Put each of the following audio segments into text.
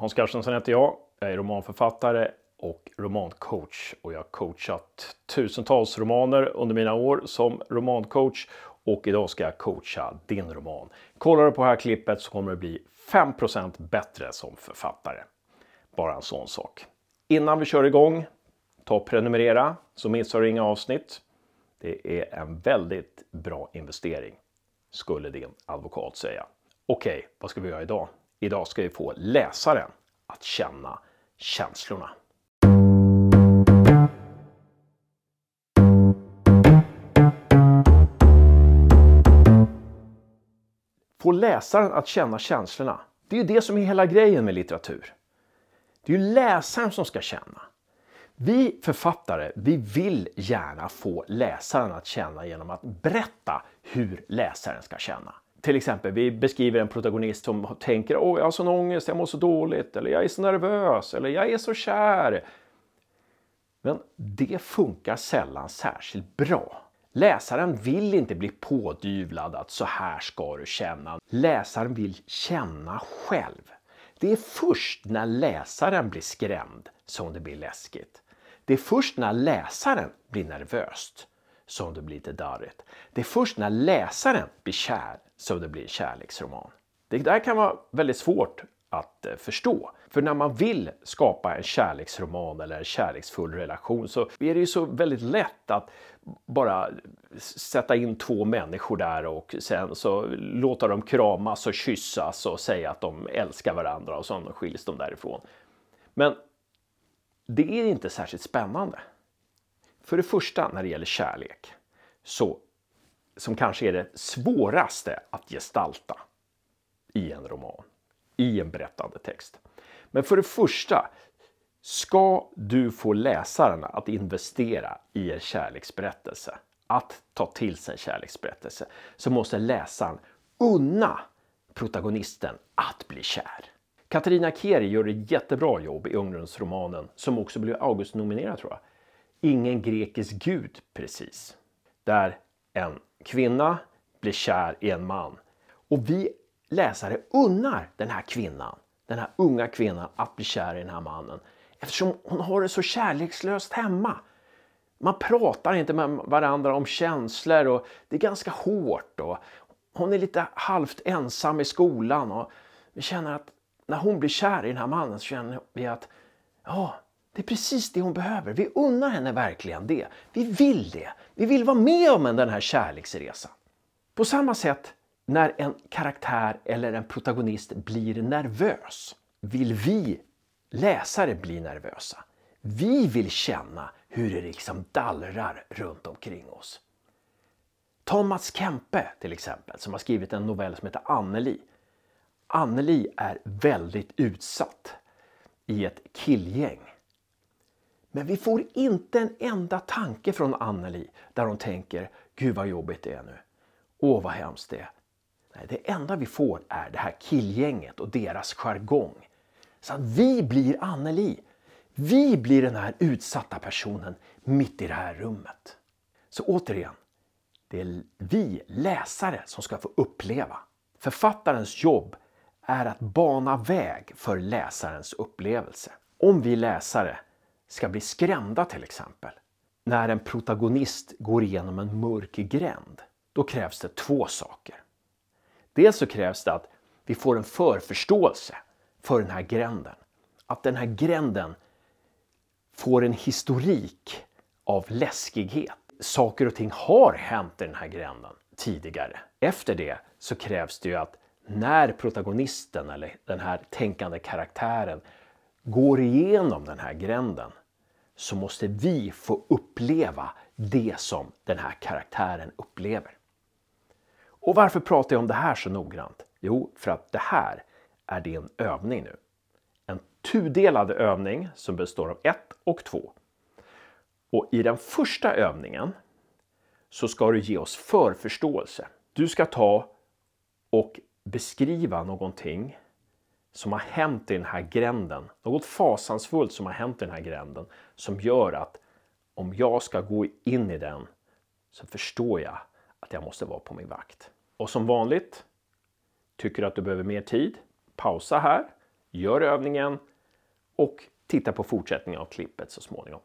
Hans Carstensen heter jag. Jag är romanförfattare och romancoach och jag har coachat tusentals romaner under mina år som romancoach och idag ska jag coacha din roman. Kollar du på det här klippet så kommer det bli 5% bättre som författare. Bara en sån sak. Innan vi kör igång, ta och prenumerera så missar du inga avsnitt. Det är en väldigt bra investering, skulle din advokat säga. Okej, okay, vad ska vi göra idag? Idag ska vi få läsaren att känna känslorna. Få läsaren att känna känslorna. Det är ju det som är hela grejen med litteratur. Det är ju läsaren som ska känna. Vi författare, vi vill gärna få läsaren att känna genom att berätta hur läsaren ska känna. Till exempel, vi beskriver en protagonist som tänker åh, jag har sån ångest, jag mår så dåligt, eller jag är så nervös, eller jag är så kär. Men det funkar sällan särskilt bra. Läsaren vill inte bli pådyvlad att så här ska du känna. Läsaren vill känna själv. Det är först när läsaren blir skrämd som det blir läskigt. Det är först när läsaren blir nervöst som det blir lite darrigt. Det är först när läsaren blir kär som det blir en kärleksroman. Det där kan vara väldigt svårt att eh, förstå. För när man vill skapa en kärleksroman eller en kärleksfull relation så är det ju så väldigt lätt att bara sätta in två människor där och sen så låta dem kramas och kyssas och säga att de älskar varandra och så skiljs de därifrån. Men det är inte särskilt spännande. För det första när det gäller kärlek, så, som kanske är det svåraste att gestalta i en roman, i en berättande text. Men för det första, ska du få läsaren att investera i en kärleksberättelse, att ta till sig en kärleksberättelse, så måste läsaren unna protagonisten att bli kär. Katarina Keri gör ett jättebra jobb i ungdomsromanen som också blev Augustnominerad tror jag. Ingen grekisk gud precis. Där en kvinna blir kär i en man. Och vi läsare unnar den här kvinnan, den här unga kvinnan att bli kär i den här mannen. Eftersom hon har det så kärlekslöst hemma. Man pratar inte med varandra om känslor och det är ganska hårt. Och hon är lite halvt ensam i skolan och vi känner att när hon blir kär i den här mannen så känner vi att ja, det är precis det hon behöver. Vi unnar henne verkligen det. Vi vill det. Vi vill vara med om den här kärleksresan. På samma sätt när en karaktär eller en protagonist blir nervös vill vi läsare bli nervösa. Vi vill känna hur det liksom dallrar runt omkring oss. Ta Mats Kempe till exempel som har skrivit en novell som heter Anneli. Anneli är väldigt utsatt i ett killgäng. Men vi får inte en enda tanke från Anneli där hon tänker Gud vad jobbigt det är nu. Åh vad hemskt det är. Nej, det enda vi får är det här killgänget och deras jargong. Så att vi blir Anneli. Vi blir den här utsatta personen mitt i det här rummet. Så återigen, det är vi läsare som ska få uppleva. Författarens jobb är att bana väg för läsarens upplevelse. Om vi läsare ska bli skrämda till exempel, när en protagonist går igenom en mörk gränd, då krävs det två saker. Dels så krävs det att vi får en förförståelse för den här gränden. Att den här gränden får en historik av läskighet. Saker och ting har hänt i den här gränden tidigare. Efter det så krävs det ju att när protagonisten eller den här tänkande karaktären går igenom den här gränden så måste vi få uppleva det som den här karaktären upplever. Och varför pratar jag om det här så noggrant? Jo, för att det här är din övning nu. En tudelad övning som består av ett och två. Och i den första övningen så ska du ge oss förförståelse. Du ska ta och beskriva någonting som har hänt i den här gränden. Något fasansfullt som har hänt i den här gränden som gör att om jag ska gå in i den så förstår jag att jag måste vara på min vakt. Och som vanligt, tycker du att du behöver mer tid? Pausa här, gör övningen och titta på fortsättningen av klippet så småningom.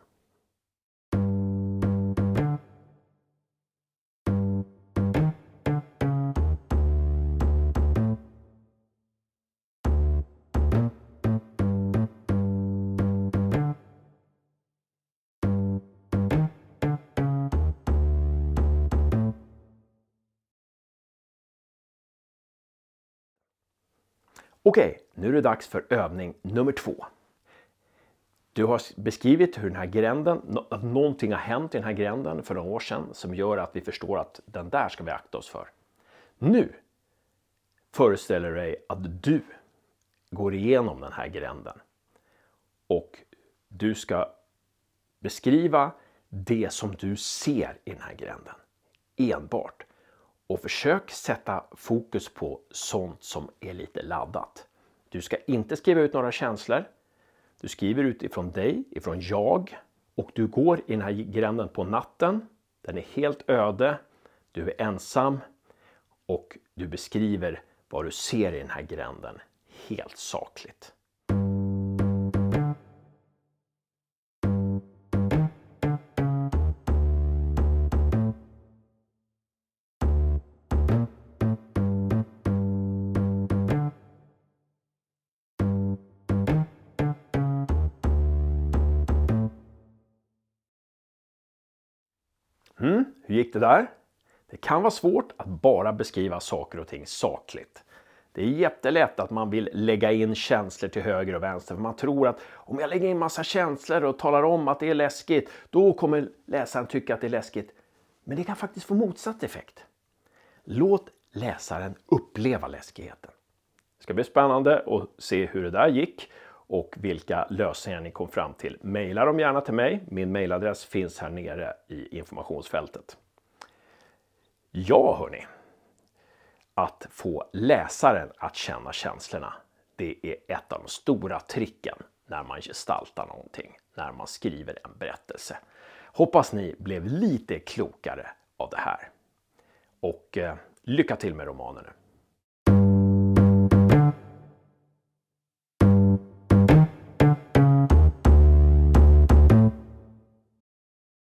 Okej, nu är det dags för övning nummer två. Du har beskrivit hur den här gränden, att någonting har hänt i den här gränden för några år sedan som gör att vi förstår att den där ska vi akta oss för. Nu föreställer du dig att du går igenom den här gränden och du ska beskriva det som du ser i den här gränden. Enbart. Och försök sätta fokus på sånt som är lite laddat. Du ska inte skriva ut några känslor. Du skriver utifrån dig, ifrån jag och du går i den här gränden på natten. Den är helt öde. Du är ensam och du beskriver vad du ser i den här gränden helt sakligt. Mm, hur gick det där? Det kan vara svårt att bara beskriva saker och ting sakligt. Det är jättelätt att man vill lägga in känslor till höger och vänster. För man tror att om jag lägger in massa känslor och talar om att det är läskigt, då kommer läsaren tycka att det är läskigt. Men det kan faktiskt få motsatt effekt. Låt läsaren uppleva läskigheten. Det ska bli spännande att se hur det där gick och vilka lösningar ni kom fram till. Maila dem gärna till mig. Min mailadress finns här nere i informationsfältet. Ja, hörni. Att få läsaren att känna känslorna. Det är ett av de stora tricken när man gestaltar någonting, när man skriver en berättelse. Hoppas ni blev lite klokare av det här. Och eh, lycka till med romanen nu.